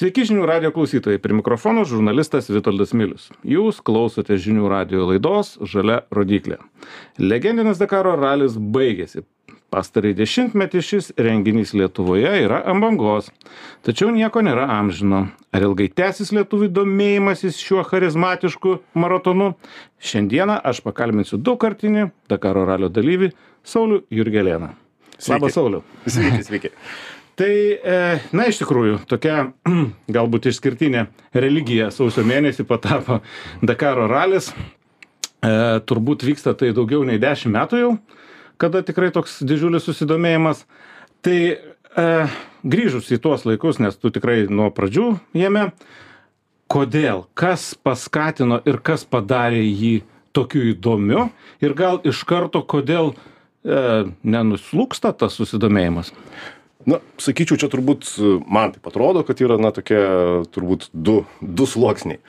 Sveiki žinių radio klausytojai, prie mikrofono žurnalistas Vitoldas Milius. Jūs klausote žinių radio laidos Žalia rodiklė. Legendinis Dakaro ralis baigėsi. Pastarai dešimtmetį šis renginys Lietuvoje yra ant bangos. Tačiau nieko nėra amžino. Ar ilgai tęsis lietuvių domėjimasis šiuo charizmatišku maratonu? Šiandieną aš pakalbinsiu daugkartinį Dakaro ralio dalyvį Saulių Jurgelėną. Labas, Sauliu. Sveiki, sveiki. Tai, e, na, iš tikrųjų, tokia galbūt išskirtinė religija sausio mėnesį patapo Dakaro ralis. E, turbūt vyksta tai daugiau nei 10 metų jau, kada tikrai toks didžiulis susidomėjimas. Tai e, grįžus į tuos laikus, nes tu tikrai nuo pradžių jame, kodėl, kas paskatino ir kas padarė jį tokiu įdomiu ir gal iš karto kodėl e, nenuslūksta tas susidomėjimas? Na, sakyčiau, čia turbūt man taip atrodo, kad yra, na, tokie turbūt du, du sluoksniai.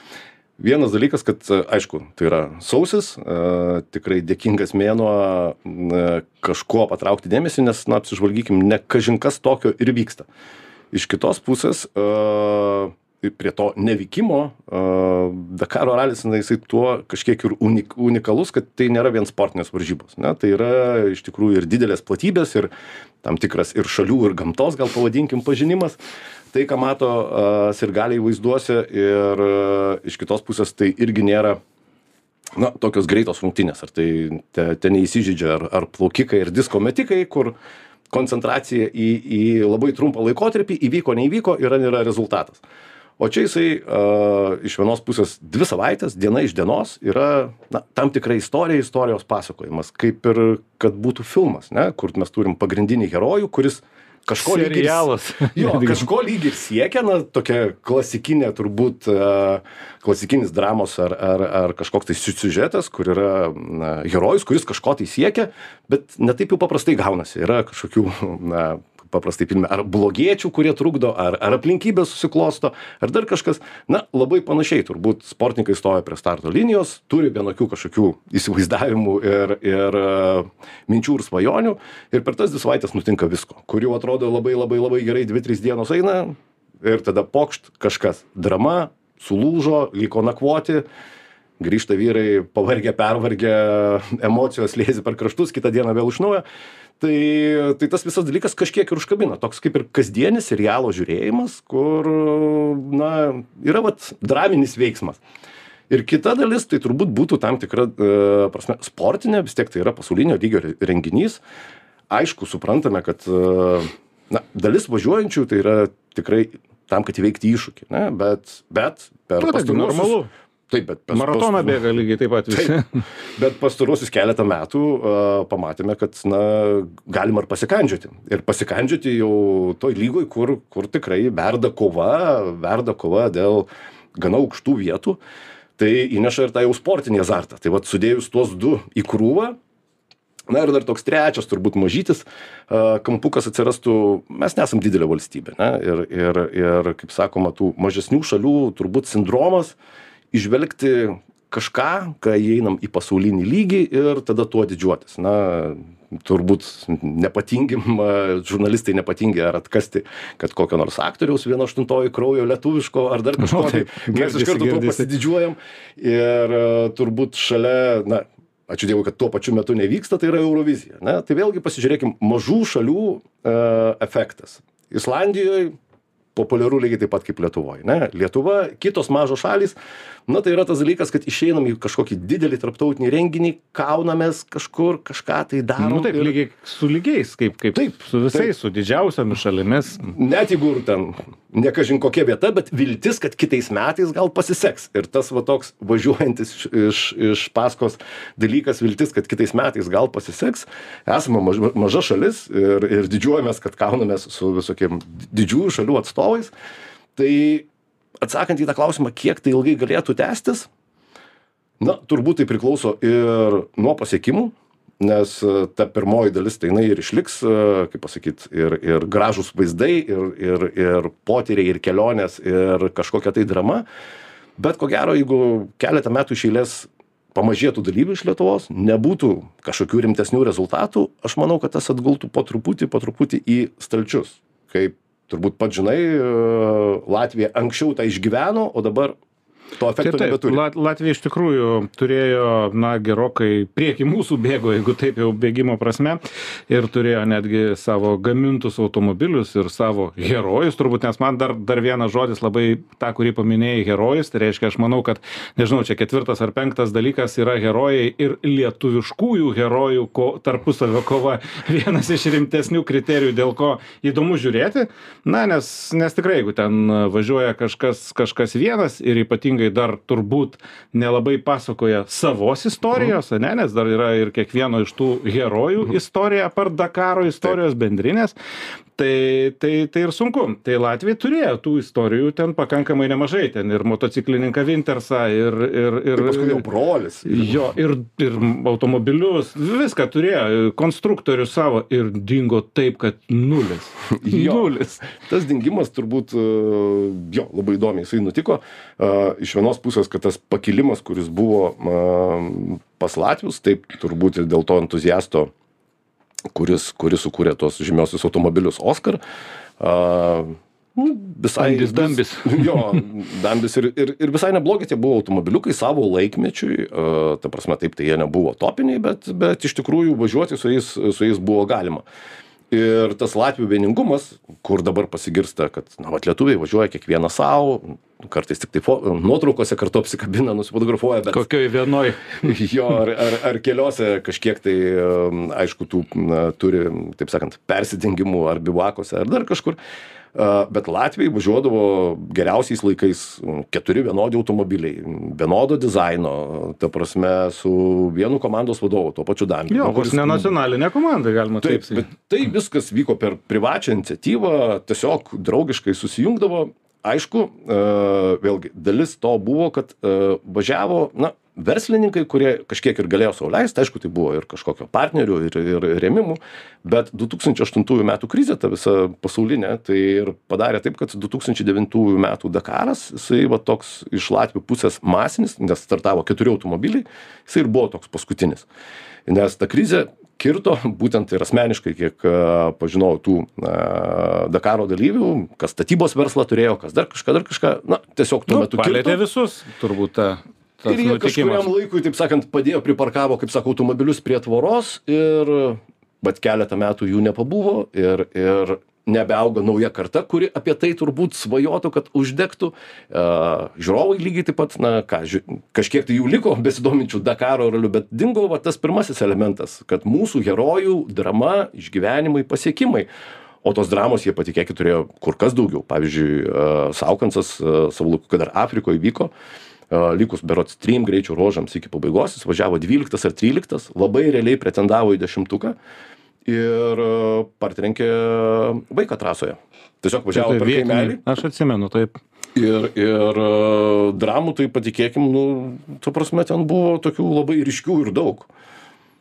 Vienas dalykas, kad, aišku, tai yra sausis, e, tikrai dėkingas mėnuo e, kažkuo patraukti dėmesį, nes, na, apsižvalgykim, ne kažinkas tokio ir vyksta. Iš kitos pusės, e, prie to nevykimo Dakaro ralis, na, jisai tuo kažkiek ir unik, unikalus, kad tai nėra vien sportinės varžybos. Ne? Tai yra iš tikrųjų ir didelės platybės, ir tam tikras ir šalių, ir gamtos, gal pavadinkim, pažinimas. Tai, ką mato uh, sirgaliai vaizduose ir iš kitos pusės tai irgi nėra na, tokios greitos rungtynės. Ar tai te, te neįsižydžia, ar, ar plaukikai, ar disko metikai, kur koncentracija į, į labai trumpą laikotarpį įvyko, neįvyko ir yra rezultatas. O čia jisai uh, iš vienos pusės dvi savaitės, diena iš dienos yra na, tam tikra istorija, istorijos pasakojimas, kaip ir kad būtų filmas, ne, kur mes turim pagrindinį herojų, kuris kažko lyg ir, Serialas. jo, kažko lyg ir siekia, na, tokia klasikinė turbūt, klasikinis dramos ar, ar, ar kažkoks tai siužetas, kur yra na, herojus, kuris kažko tai siekia, bet netaip jau paprastai gaunasi. Yra kažkokių na, paprastai filme, ar blogiečių, kurie trukdo, ar, ar aplinkybės susiklosto, ar dar kažkas. Na, labai panašiai, turbūt sportininkai stoja prie starto linijos, turi vienokių kažkokių įsivaizdavimų ir, ir uh, minčių ir svajonių, ir per tas dvi savaitės nutinka visko, kurių atrodo labai labai labai gerai, dvi, trys dienos eina, ir tada pokšt kažkas. Drama, sulūžo, liko nakvoti grįžta vyrai pavargę, pervargę, emocijos lėzi per kraštus, kitą dieną vėl iš naujo. Tai tai tas visas dalykas kažkiek ir užkabina toks kaip ir kasdienis serialo žiūrėjimas kur na yra vat draminis veiksmas. Ir kita dalis tai turbūt būtų tam tikra e, prasme sportinė vis tiek tai yra pasaulinio lygio renginys. Aišku suprantame kad e, na dalis važiuojančių tai yra tikrai tam kad įveikti iššūkį ne? Bet bet per pastaruosius normalu. Taip bet pas- Maratoną pas- bėga lygiai taip pat visi. Taip. Bet pastaruosius keletą metų uh, pamatėme, kad na, galima ir pasikandžioti. Ir pasikandžioti jau toj lygoj, kur, kur tikrai verda kova, verda kova dėl gana aukštų vietų. Tai įneša ir tą jau sportinį azartą. Tai vad sudėjus tuos du į krūvą, Na ir dar toks trečias, turbūt mažytis kampukas atsirastų, mes nesam didelė valstybė. Ne? Ir, ir, ir, kaip sakoma, tų mažesnių šalių turbūt sindromas išvelgti kažką, kai įeinam į pasaulinį lygį ir tada tuo didžiuotis. Na, turbūt nepatingim, žurnalistai nepatingi ar atkasti, kad kokio nors aktoriaus vieno aštuntoji kraujo lietuviško ar dar kažko. Nu, tai taip, mes iš karto tuo pasididžiuojam. Ir a, turbūt šalia, na, ačiū Dievui, kad tuo pačiu metu nevyksta, tai yra Eurovizija. Ne? Tai vėlgi pasižiūrėkim, mažų šalių e, efektas. Islandijoje populiaru lygiai taip pat kaip Lietuvoje. Ne? Lietuva, kitos mažos šalys, na tai yra tas dalykas, kad išeinam į kažkokį didelį tarptautinį renginį, kaunamės kažkur, kažką tai darom. Nu taip, ir- lygiai su lygiais, kaip, kaip Taip, su visais, taip. su didžiausiamis šalimis. net jeigu ir ten nekažin kokia vieta, bet viltis, kad kitais metais gal pasiseks. Ir tas va toks važiuojantis iš, iš, iš paskos dalykas, viltis, kad kitais metais gal pasiseks. Esame maž, maža šalis ir, ir didžiuojamės, kad kaunamės su visokiem didžiųjų šalių atstovais. Tai atsakant į tą klausimą, kiek tai ilgai galėtų tęstis, na, turbūt tai priklauso ir nuo pasiekimų, nes e, ta pirmoji dalis tai jinai ir išliks, e, kaip pasakyt, ir, ir gražus vaizdai, ir, ir, ir potyriai, ir kelionės, ir kažkokia tai drama. Bet ko gero, jeigu keletą metų iš eilės pamažėtų dalyvių iš Lietuvos, nebūtų kažkokių rimtesnių rezultatų, aš manau, kad tas atgultų po truputį, po truputį į stalčius. Kaip turbūt pats žinai, Latvija anksčiau tą išgyveno, o dabar to efekto taip, nebeturi. Lat, Latvija iš tikrųjų turėjo, na, gerokai prieki mūsų bėgo, jeigu taip jau bėgimo prasme, ir turėjo netgi savo gamintus automobilius ir savo herojus, turbūt, nes man dar, dar vienas žodis labai tą, kurį paminėjai, herojus, tai reiškia, aš manau, kad, nežinau, čia ketvirtas ar penktas dalykas yra herojai ir lietuviškųjų herojų ko, tarpusavio kova, vienas iš rimtesnių kriterijų, dėl ko įdomu žiūrėti, na, nes, nes tikrai, jeigu ten važiuoja kažkas, kažkas vienas ir ypatingai ypatingai dar turbūt nelabai pasakoja savos istorijos, ne, nes dar yra ir kiekvieno iš tų herojų istorija, apart Dakaro istorijos bendrinės, tai, tai, tai ir sunku. Tai Latvija turėjo tų istorijų ten pakankamai nemažai, ten ir motociklininką Wintersą, ir... ir, ir, paskui jau brolis. Jo, ir, ir automobilius, viską turėjo, konstruktorių savo ir dingo taip, kad nulis. nulis. Tas dingimas turbūt, e, jo, labai įdomiai jisai nutiko. E, iš vienos pusės, kad tas pakilimas, kuris buvo e, pas Latvius, taip turbūt ir dėl to entuziasto kuris, kuris sukūrė tos žymiosius automobilius Oscar. Uh, nu, visai. Dambis, dambis. Jo, dambis ir, ir, ir visai neblogi tie buvo automobiliukai savo laikmečiui. Uh, ta prasme, taip, tai jie nebuvo topiniai, bet, bet iš tikrųjų važiuoti su jais, su jais buvo galima. Ir tas Latvijų vieningumas, kur dabar pasigirsta, kad, na, vat, lietuviai važiuoja kiekvieną savo, kartais tik tai fo, nuotraukose kartu apsikabina, nusifotografuoja, bet... Kokioj vienoj. jo, ar, ar, ar keliose kažkiek tai, um, aišku, tų na, turi, taip sakant, persidengimų ar bivakose, ar dar kažkur. Bet Latvijai važiuodavo geriausiais laikais keturi vienodi automobiliai, vienodo dizaino, ta prasme, su vienu komandos vadovu, tuo pačiu Daniu. Jo, kuris ne nacionalinė komanda, galima taip. bet tai viskas vyko per privačią iniciatyvą, tiesiog draugiškai susijungdavo aišku vėlgi dalis to buvo kad važiavo na verslininkai kurie kažkiek ir galėjo sau leist aišku tai buvo ir kažkokio partnerių ir ir rėmimų bet du tūkstančiai aštuntųjų metų krizė ta visa pasaulinė tai ir padarė taip kad du tūkstančiai devintųjų metų dakaras jisai va toks iš latvių pusės masinis nes startavo keturi automobiliai jisai ir buvo toks paskutinis. Nes ta krizė kirto būtent ir asmeniškai kiek pažinojau tų na dakaro dalyvių kas statybos verslą turėjo kas dar kažką dar kažką na tiesiog tuo Nu, metu palietė visus, turbūt ta. tas ir jie kažkuriam laikui taip sakant padėjo priparkavo kaip sako automobilius prie tvoros ir bet keletą metų jų nepabuvo ir ir nebeauga nauja karta kuri apie tai turbūt svajotų kad uždegtų. Žiūrovai lygiai taip pat na ką ži kažkiek tai jų liko besidominčių dakaro raliu bet dingo va tas pirmasis elementas kad mūsų herojų drama išgyvenimai pasiekimai. O tos dramos jie patikėkit turėjo kur kas daugiau. Pavyzdžiui saukansas savo laiku kad dar afrikoj vyko likus berods trim greičio ruožams iki pabaigos jis važiavo dvyliktas ar tryliktas labai realiai pretendavo į dešimtuką ir a, partrenkė vaiką trasoje tiesiog važiavo Tai per kaimelį Aš atsimenu, taip. ir ir a, dramų tai patikėkim nu ta prasme ten buvo tokių labai ryškių ir daug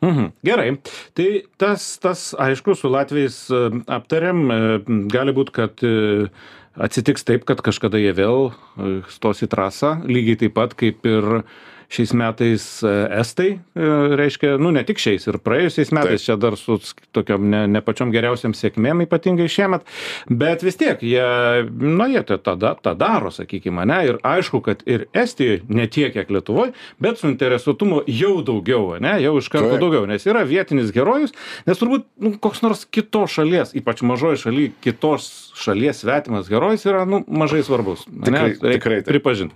Mhm. Gerai. Tai tas, tas, aišku, su Latvijais e, aptarėm, e, gali būti, kad e, atsitiks taip, kad kažkada jie vėl e, stos į trasą, lygiai taip pat kaip ir šiais metais e, Estai, e, reiškia, nu ne tik šiais ir praėjusiais metais, čia dar su tokiom ne, ne pačiom geriausiam sėkmėm, ypatingai šiemet, bet vis tiek jie, nu jie tą, tą, da- tą daro, sakykime, ne, ir aišku, kad ir Estijoje ne tiek, kiek Lietuvoje, bet suinteresuotumo jau daugiau, ne, jau iš karto Taip. daugiau, nes yra vietinis herojus, nes turbūt nu, koks nors kitos šalies, ypač mažoji šaly, kitos šalies svetimas herojus yra nu, mažai svarbus. Tikrai- Reik tikrai taip. Pripažinti.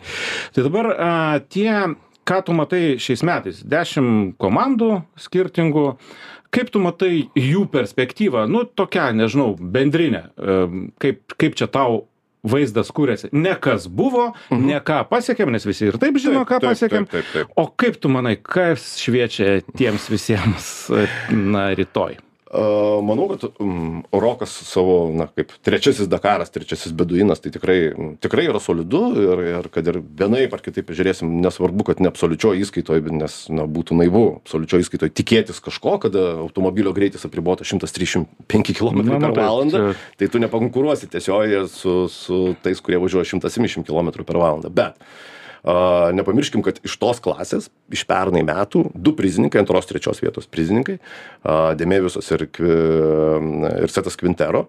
Tai dabar a, tie, ką tu matai šiais metais, dešimt komandų skirtingų, kaip tu matai jų perspektyvą, nu tokia, nežinau, bendrinė, kaip, kaip čia tau vaizdas kūrėsi. Ne kas buvo, mhm. ne ką pasiekėm, nes visi ir taip žino, Taip, ką taip, pasiekėm. taip, taip, taip. O kaip tu manai, kas šviečia tiems visiems, na, rytoj? Manau kad mm, rokas savo na kaip trečiasis dakaras trečiasis beduinas tai tikrai tikrai yra solidu ir ir kad ir vienaip ar kitaip žiūrėsim nesvarbu kad ne absoliučioj įskaitoj nes na būtų naivu absoliučioj įskaitoj tikėtis kažko kada automobilio greitis trisdešim penki kilometrai Na, per valandą čia- tai tu nepakonkuruosi tiesiogiai su su tais kurie važiuoja šimtas septyniasdešim kilometrų per valandą. Bet a, nepamirškim kad iš tos klasės iš pernai metų du prizininkai antros trečios vietos prizininkai a, Demėviusas ir, ir Setas Kvintero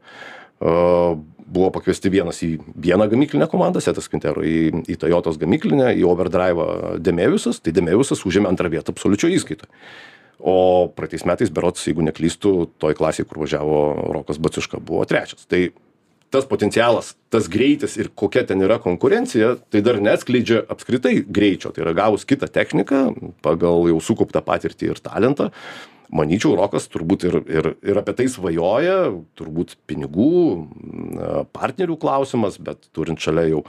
buvo pakviesti vienas į vieną gamyklinę komandą, Setas Quintero, į, į Toyotos gamyklinę, į Overdrive Demeviusas, tai Demeviusas užėmė antrą vietą absoliučio įskaitoje. O praeitais metais, berots, jeigu neklystu, toj klasėje, kur važiavo Rokas Baciuška, buvo trečias. Tai tas potencialas, tas greitis ir kokia ten yra konkurencija, tai dar neatskleidžia apskritai greičio. Tai yra gavus kitą techniką, pagal jau sukauptą patirtį ir talentą, manyčiau rokas turbūt ir ir ir apie tai svajoja turbūt pinigų na partnerių klausimas bet turint šalia jau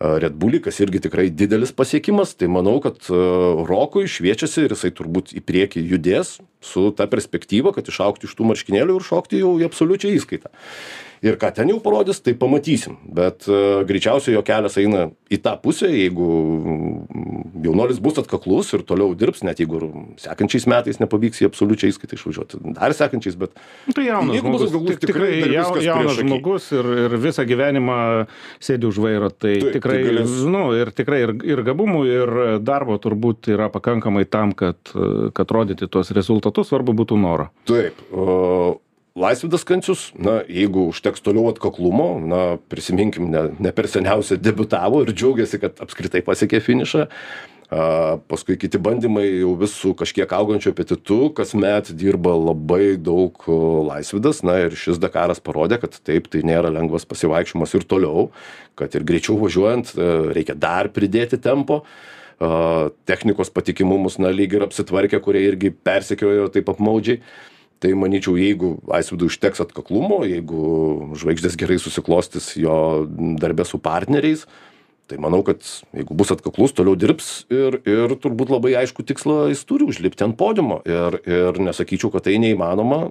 red bulį kas irgi tikrai didelis pasiekimas tai manau kad rokui šviečiasi ir jisai turbūt į priekį judės su ta perspektyva kad išaugti iš tų marškinėlių ir šokti jau į absoliučią įskaitą. Ir ką ten jau parodys tai pamatysim. Bet e, greičiausiai jo kelias eina į tą pusę jeigu jaunuolis bus atkaklus ir toliau dirbs net jeigu ir sekančiais metais nepavyks į absoliučią įskaitą išvažiuot dar sekančiais bet Nu, Tai jaunas Jeigu bus žmogus, atkaklus, tik, tikrai jau, jaunas žmogus ir, ir visą gyvenimą sėdi už vairo, tai Taip, tikrai, tai galės- nu, ir tikrai ir, ir gabumų, ir darbo turbūt yra pakankamai tam, kad, kad rodyti tuos rezultatus, svarbu būtų noro. Taip, o, Laisvidas Kancius, na, jeigu užteks toliau atkaklumo, na, prisiminkim, ne, ne per seniausiai debutavo ir džiaugiasi, kad apskritai pasiekė finišą. A, paskui kiti bandymai jau vis su kažkiek augančiu apetitu, kasmet dirba labai daug o, laisvidas, na ir šis Dakaras parodė, kad taip, tai nėra lengvas pasivaikščiojimas ir toliau, kad ir greičiau važiuojant e, reikia dar pridėti tempo. A, technikos patikimumus, na, lyg ir apsitvarkė, kurie irgi persekiojo taip apmaudžiai tai manyčiau jeigu aisvydui užteks atkaklumo jeigu žvaigždės gerai susiklostys jo darbe su partneriais tai manau kad jeigu bus atkaklus toliau dirbs ir ir turbūt labai aiškų tikslą jis turi užlipti ant podiumo ir ir nesakyčiau kad tai neįmanoma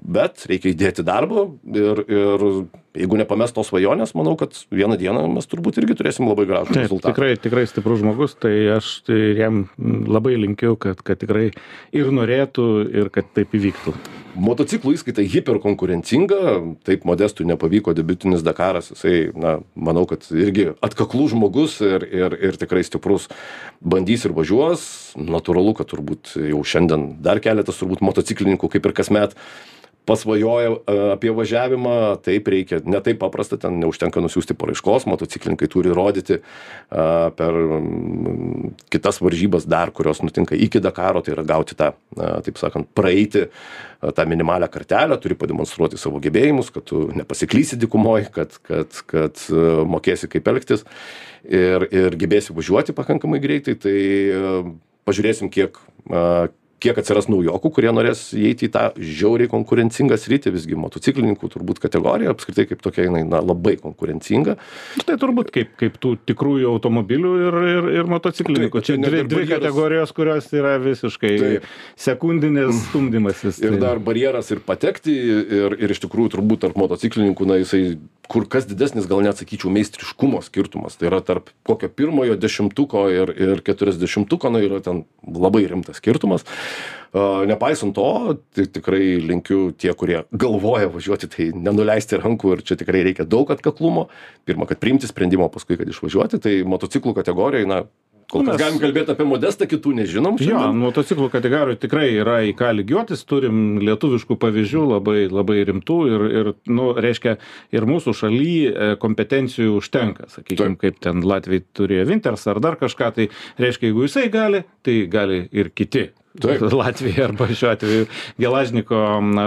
bet reikia įdėti darbo ir ir jeigu nepames tos svajonės manau kad vieną dieną mes turbūt irgi turėsim labai gražų rezultatą tikrai, tikrai stiprus žmogus, tai aš tai jam labai linkiu, kad, kad tikrai ir norėtų, ir kad taip įvyktų. Motociklų įskaita hiperkonkurencinga taip modestui nepavyko debiutinis dakaras jisai na manau kad irgi atkaklus žmogus ir ir ir tikrai stiprus bandys ir važiuos. Natūralu kad turbūt jau šiandien dar keletas turbūt motociklininkų kaip ir kasmet pasvajoja a, apie važiavimą taip reikia ne taip paprasta ten neužtenka nusiųsti paraiškos motociklininkai turi rodyti a, per mm, kitas varžybas dar kurios nutinka iki dakaro tai yra gauti tą na taip sakant praeiti tą minimalią kartelę turi pademonstruoti savo gebėjimus kad tu nepasiklysi dykumoj kad kad kad mokėsi kaip elgtis ir ir gebėsi važiuoti pakankamai greitai tai pažiūrėsim kiek kiek atsiras naujokų kurie norės įeiti į tą žiauriai konkurencingą sritį visgi motociklininkų turbūt kategorija apskritai kaip tokia jinai na labai konkurencinga Tai turbūt kaip, kaip tų tikrųjų automobilių ir, ir, ir motociklininkų. Taip, Čia dvi, ir dvi barjeras- kategorijos, kurios yra visiškai Taip. sekundinės stumdymasis. ir tai- dar barjeras ir patekti ir ir iš tikrųjų turbūt tarp motociklininkų na jisai kur kas didesnis gal net sakyčiau meistriškumo skirtumas tai yra tarp kokio pirmojo dešimtuko ir ir keturiasdešimtuko na yra ten labai rimtas skirtumas nepaisant to tai tikrai linkiu tie kurie galvoja važiuoti tai nenuleisti rankų ir čia tikrai reikia daug atkaklumo pirma kad priimti sprendimą paskui kad išvažiuoti tai motociklų kategorijoj na kol kas mes- galim kalbėt apie modestą kitų nežinom Jo, šiandien. motociklų kategorijų tikrai yra į ką lygiuotis, turim lietuviškų pavyzdžių labai, labai rimtų ir, ir nu, reiškia, ir mūsų šaly e, kompetencijų užtenka, sakykime, Taip. kaip ten Latvijai turėjo Winters ar dar kažką, tai reiškia, jeigu jisai gali, tai gali ir kiti. Taip. Latvija arba šiuo atveju Gelažniko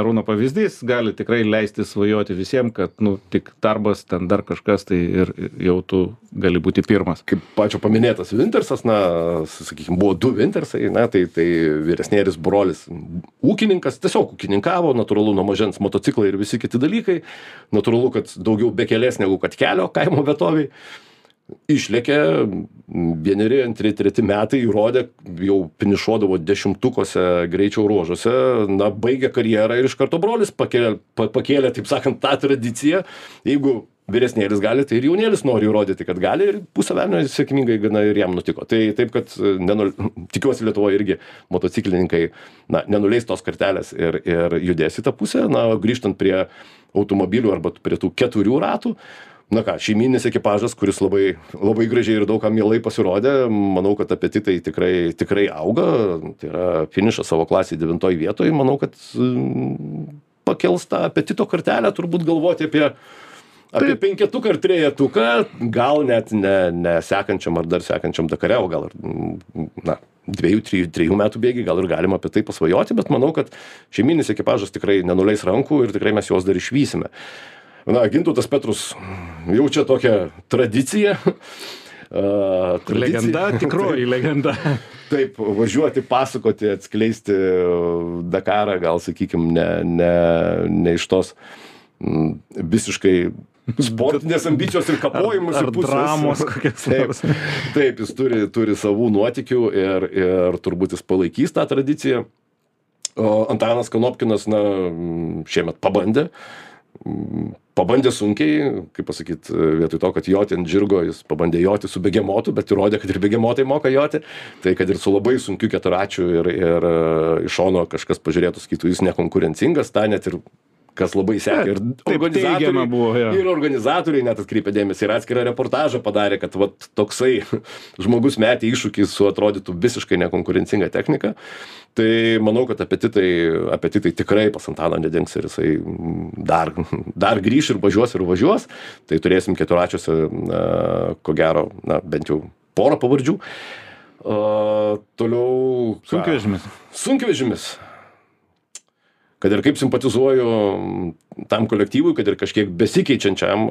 Rūno pavyzdys gali tikrai leisti svajoti visiems, kad nu, tik darbas, ten dar kažkas, tai ir jau tu gali būti pirmas. kaip pačio paminėtas Wintersas, na, sakykime, buvo du Wintersai, na, tai, tai vyresnėris brolis ūkininkas, tiesiog ūkininkavo, natūralu, nuo mažens motociklai ir visi kiti dalykai, natūralu, kad daugiau bekelės negu kad kelio kaimo vietoviai. Išlėkė, vieneri, antri, treti metai įrodė, jau finišuodavo dešimtukose greičio ruožuose, na, baigė karjerą ir iš karto brolis pakėlė, pa, pakėlė taip sakant, tą tradiciją. Jeigu vyresnėlis gali, tai ir jaunėlis nori įrodyti, kad gali ir pusę velnio sėkmingai gana ir jam nutiko. Tai taip, kad nenul... tikiuosi Lietuvoje irgi motociklininkai na, nenuleis tos kartelės ir, ir judės į tą pusę. Na, grįžtant prie automobilių arba prie tų keturių ratų, na ką šeimyninis ekipažas kuris labai labai gražiai ir daug kam mielai pasirodė manau kad apetitai tikrai tikrai auga. Tai yra finišas savo klasėj devintoj vietoj manau kad mm, pakels tą apetito kartelę turbūt galvoti apie apie penketuką ar trejetuką gal net ne ne sekančiam ar dar sekančiam dakare o gal ir na dviejų trijų trejų metų bėgy gal ir galima apie tai pasvajoti bet manau kad šeimyninis ekipažas tikrai nenuleis rankų ir tikrai mes juos dar išvysime na gintautas petrus jaučia tokią tradiciją a, tradiciją. Legenda, tikroji legenda. Taip, važiuoti, pasakoti, atskleisti Dakarą, gal sakykime, ne, ne, ne iš tos visiškai sportinės ambicijos ir kapojimus. Ar, ar dramos kokias taip, taip, jis turi, turi savų nuotikių ir, ir turbūt jis palaikys tą tradiciją. O Antanas Kanopkinas, na, šiemet pabandė. Pabandė sunkiai, kaip pasakyt, vietoj to, kad joti ant žirgo, jis pabandė joti su begemotu, bet įrodė, kad ir begemotai moka joti. Tai kad ir su labai sunkiu keturačiu ir, ir iš šono kažkas pažiūrėtų, skaitų, jis nekonkurencingas, tą net ir kas labai sekė. Ir Taip, teigiama organizatoriai, buvo, jo. ir organizatoriai net atkreipė dėmesį ir atskirą reportažą padarė, kad vat, toksai žmogus metė iššūkį su atrodytų visiškai nekonkurencinga technika. Tai manau, kad apetitai, apetitai tikrai pas Antaną nedings ir jisai dar, dar grįš ir važiuos ir važiuos. Tai turėsim keturačiuose, na, ko gero, na, bent jau porą pavardžių. Uh, toliau. Sunkvežimis. Sunkvežimis kad ir kaip simpatizuoju tam kolektyvui, kad ir kažkiek besikeičiančiam,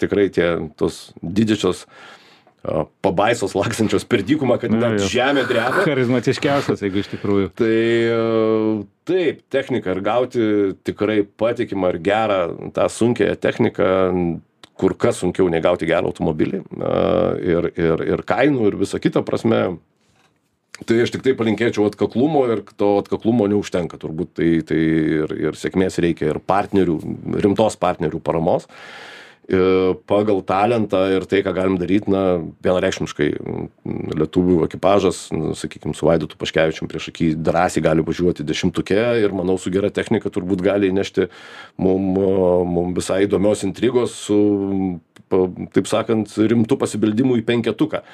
tikrai tie tos didžiosios pabaisos laksančios per dykumą, kad Na, net jo. žemė dreba. Charizmatiškiausias, jeigu iš tikrųjų. Tai a, taip, technika ir gauti tikrai patikimą ir gerą tą sunkiąją techniką kur kas sunkiau nei gauti gerą automobilį ir, ir, ir kainų ir visą kitą prasme. Tai aš tik tai palinkėčiau atkaklumo ir to atkaklumo neužtenka turbūt tai, tai ir, ir sėkmės reikia ir partnerių, rimtos partnerių paramos. E, Pagal talentą ir tai, ką galim daryti, na, vienareikšmiškai m, lietuvių ekipažas, nu, sakykime, su Vaidotu Paškevičiam prieš akį drąsiai gali važiuoti dešimtuke ir manau su gera technika turbūt gali įnešti mum, mum visai įdomios intrigos su, taip sakant, rimtu pasibeldimu į penketuką.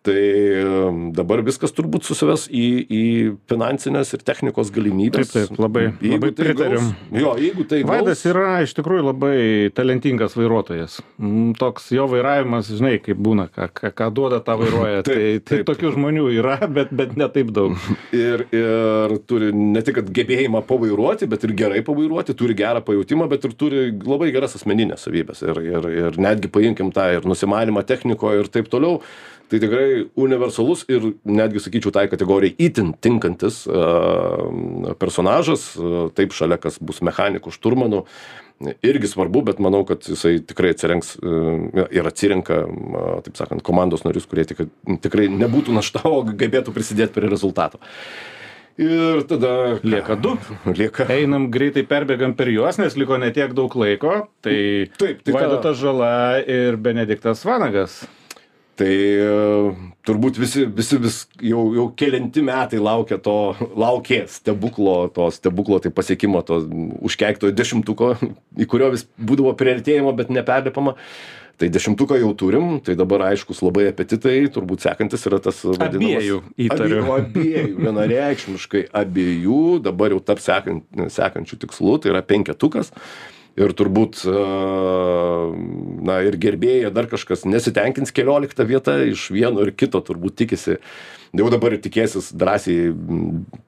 Tai dabar viskas turbūt susives į, į finansinės ir technikos galimybės. Taip, taip, labai- labai tai pritariu. Jo, jeigu tai Vaidas yra iš tikrųjų labai talentingas vairuotojas. Mm, Toks jo vairavimas, žinai, kaip būna, ką, ką, ką duoda tą vairuoja. Tai, tai tokių žmonių yra, bet, bet ne taip daug. ir, ir turi ne tik kad gebėjimą pavairuoti, bet ir gerai pavairuoti, turi gerą pajūtimą, bet ir turi labai geras asmeninės savybės. Ir, ir, ir netgi paimkim tą ir nusimanimą technikoje ir taip toliau. Tai tikrai universalus ir netgi sakyčiau tai kategorijai itin tinkantis a, personažas, a, taip šalia kas bus mechanikų, šturmanų. Irgi svarbu, bet manau, kad jisai tikrai atsirenks a, ir atsirenka, a, taip sakant, komandos narius, kurie tik, tikrai nebūtų našta, o gebėtų prisidėti prie rezultato. Ir tada Lieka du. Lieka. Einam greitai perbėgam per juos, nes liko netiek daug laiko. Tai, Taip, tai Vaidotas Žala ir Benediktas Vanagas. Tai e, turbūt visi, visi vis jau, jau kelinti metai laukia to, laukė stebuklo, to stebuklo, tai pasiekimo, to užkeikto dešimtuko, į kurio vis būdavo prieartėjimo, bet neperlipama. Tai dešimtuką jau turim, tai dabar aiškus labai apetitai, turbūt sekantis yra tas vadinamas. Abiejų, įtariu. Abiejų, abiejų, vienareikšmiškai abiejų, dabar jau tarp sekant, sekančių tikslų, tai yra penketukas. Ir turbūt, a, na ir gerbėjai, dar kažkas nesitenkins kelioliktą vietą iš vieno ir kito, turbūt tikisi, jau dabar tikėsis drąsiai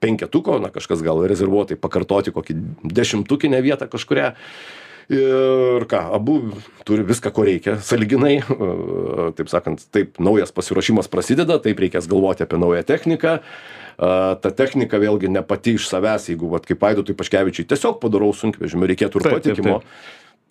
penketuko, na kažkas gal rezervuotai pakartoti kokį dešimtukinę vietą kažkuria. Ir ką, abu turi viską, ko reikia, saliginai, a, taip sakant, taip, naujas pasiruošimas prasideda, taip reikės galvoti apie naują techniką. A, Ta technika vėlgi ne pati iš savęs, jeigu, vat, kaip Aidotui Paškevičiui, tiesiog padarau sunkvežimį, reikėtų ir Taip, taip, patikimo.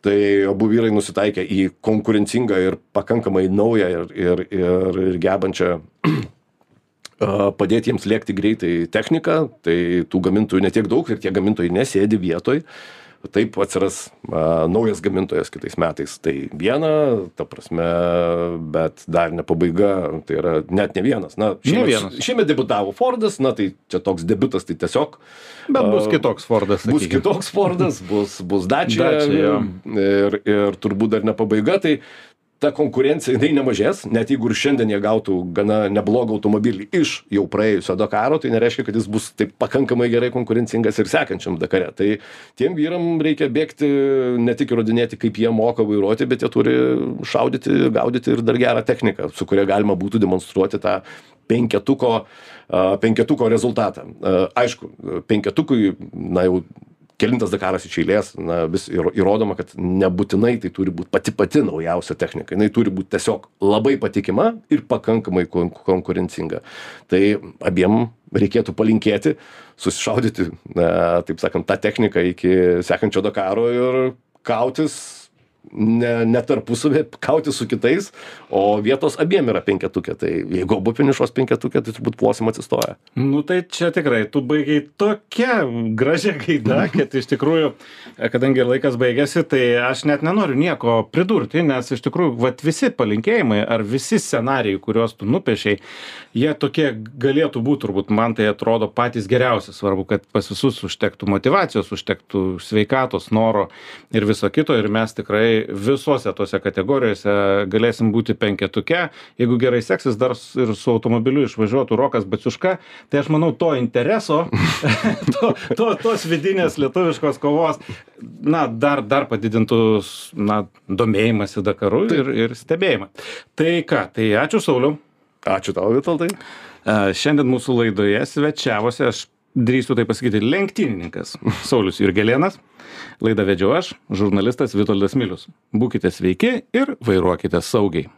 Tai abu vyrai nusitaikė į konkurencingą ir pakankamai naują ir, ir, ir, ir gebančią a, padėti jiems lėkti greitai techniką. Tai tų gamintojų netiek daug ir tie gamintojai nesėdi vietoj. Taip atsiras a, naujas gamintojas kitais metais. Tai viena, ta prasme, bet dar ne pabaiga, tai yra net ne vienas. Na, šiemet, vienas. šiemet debutavo Fordas, na tai čia toks debutas, tai tiesiog Bet bus A, kitoks Fordas. bus sakykim. kitoks Fordas, bus, bus. Dacia, jo. ir, ir turbūt dar ne pabaiga. Tai ta konkurencija jinai nemažės net jeigu ir šiandien jie gautų gana neblogą automobilį iš jau praėjusio dakaro tai nereiškia kad jis bus taip pakankamai gerai konkurencingas ir sekančiam dakare. Tai tiem vyram reikia bėgti ne tik įrodinėti kaip jie moka vairuoti bet jie turi šaudyti gaudyti ir dar gerą techniką su kuria galima būtų demonstruoti tą penketuko penketuko rezultatą. Aišku penketukui na jau kelintas dakaras iš eilės na vis įro įrodoma kad nebūtinai tai turi būt pati pati naujausia technika. Jinai turi būt tiesiog labai patikima ir pakankamai kon konkurencinga. Tai abiem reikėtų palinkėti susišaudyti na taip sakant tą techniką iki sekančio dakaro ir kautis ne ne tarpusavyje kautis su kitais o vietos abiem yra penketuke tai jeigu abu finišuos penketuke tai turbūt plosim atsistoję. Nu tai čia tikrai tu baigei tokia gražia gaida kad iš tikrųjų kadangi laikas baigėsi tai aš net nenoriu nieko pridurti nes iš tikrųjų vat visi palinkėjimai ar visi scenarijai kuriuos tu nupiešei jie tokie galėtų būt turbūt man tai atrodo patys geriausi. Svarbu kad pas visus užtektų motyvacijos užtektų sveikatos noro ir viso kito. Ir mes tikrai visose tose kategorijose galėsim būti penketuke. Jeigu gerai seksis dar ir su automobiliu išvažiuotų rokas baciuška tai aš manau to intereso to to tos vidinės lietuviškos kovos na dar dar padidintų na domėjimąsi dakaru ir ir stebėjimą. Tai ką tai ačiū sauliau. Ačiū tau vitoldai šiandien mūsų laidoje svečiavosi aš drįstu taip pasakyti lenktynininkas saulius jurgelėnas. Laidą vedžiau aš žurnalistas vitoldas milius. Būkite sveiki ir vairuokite saugiai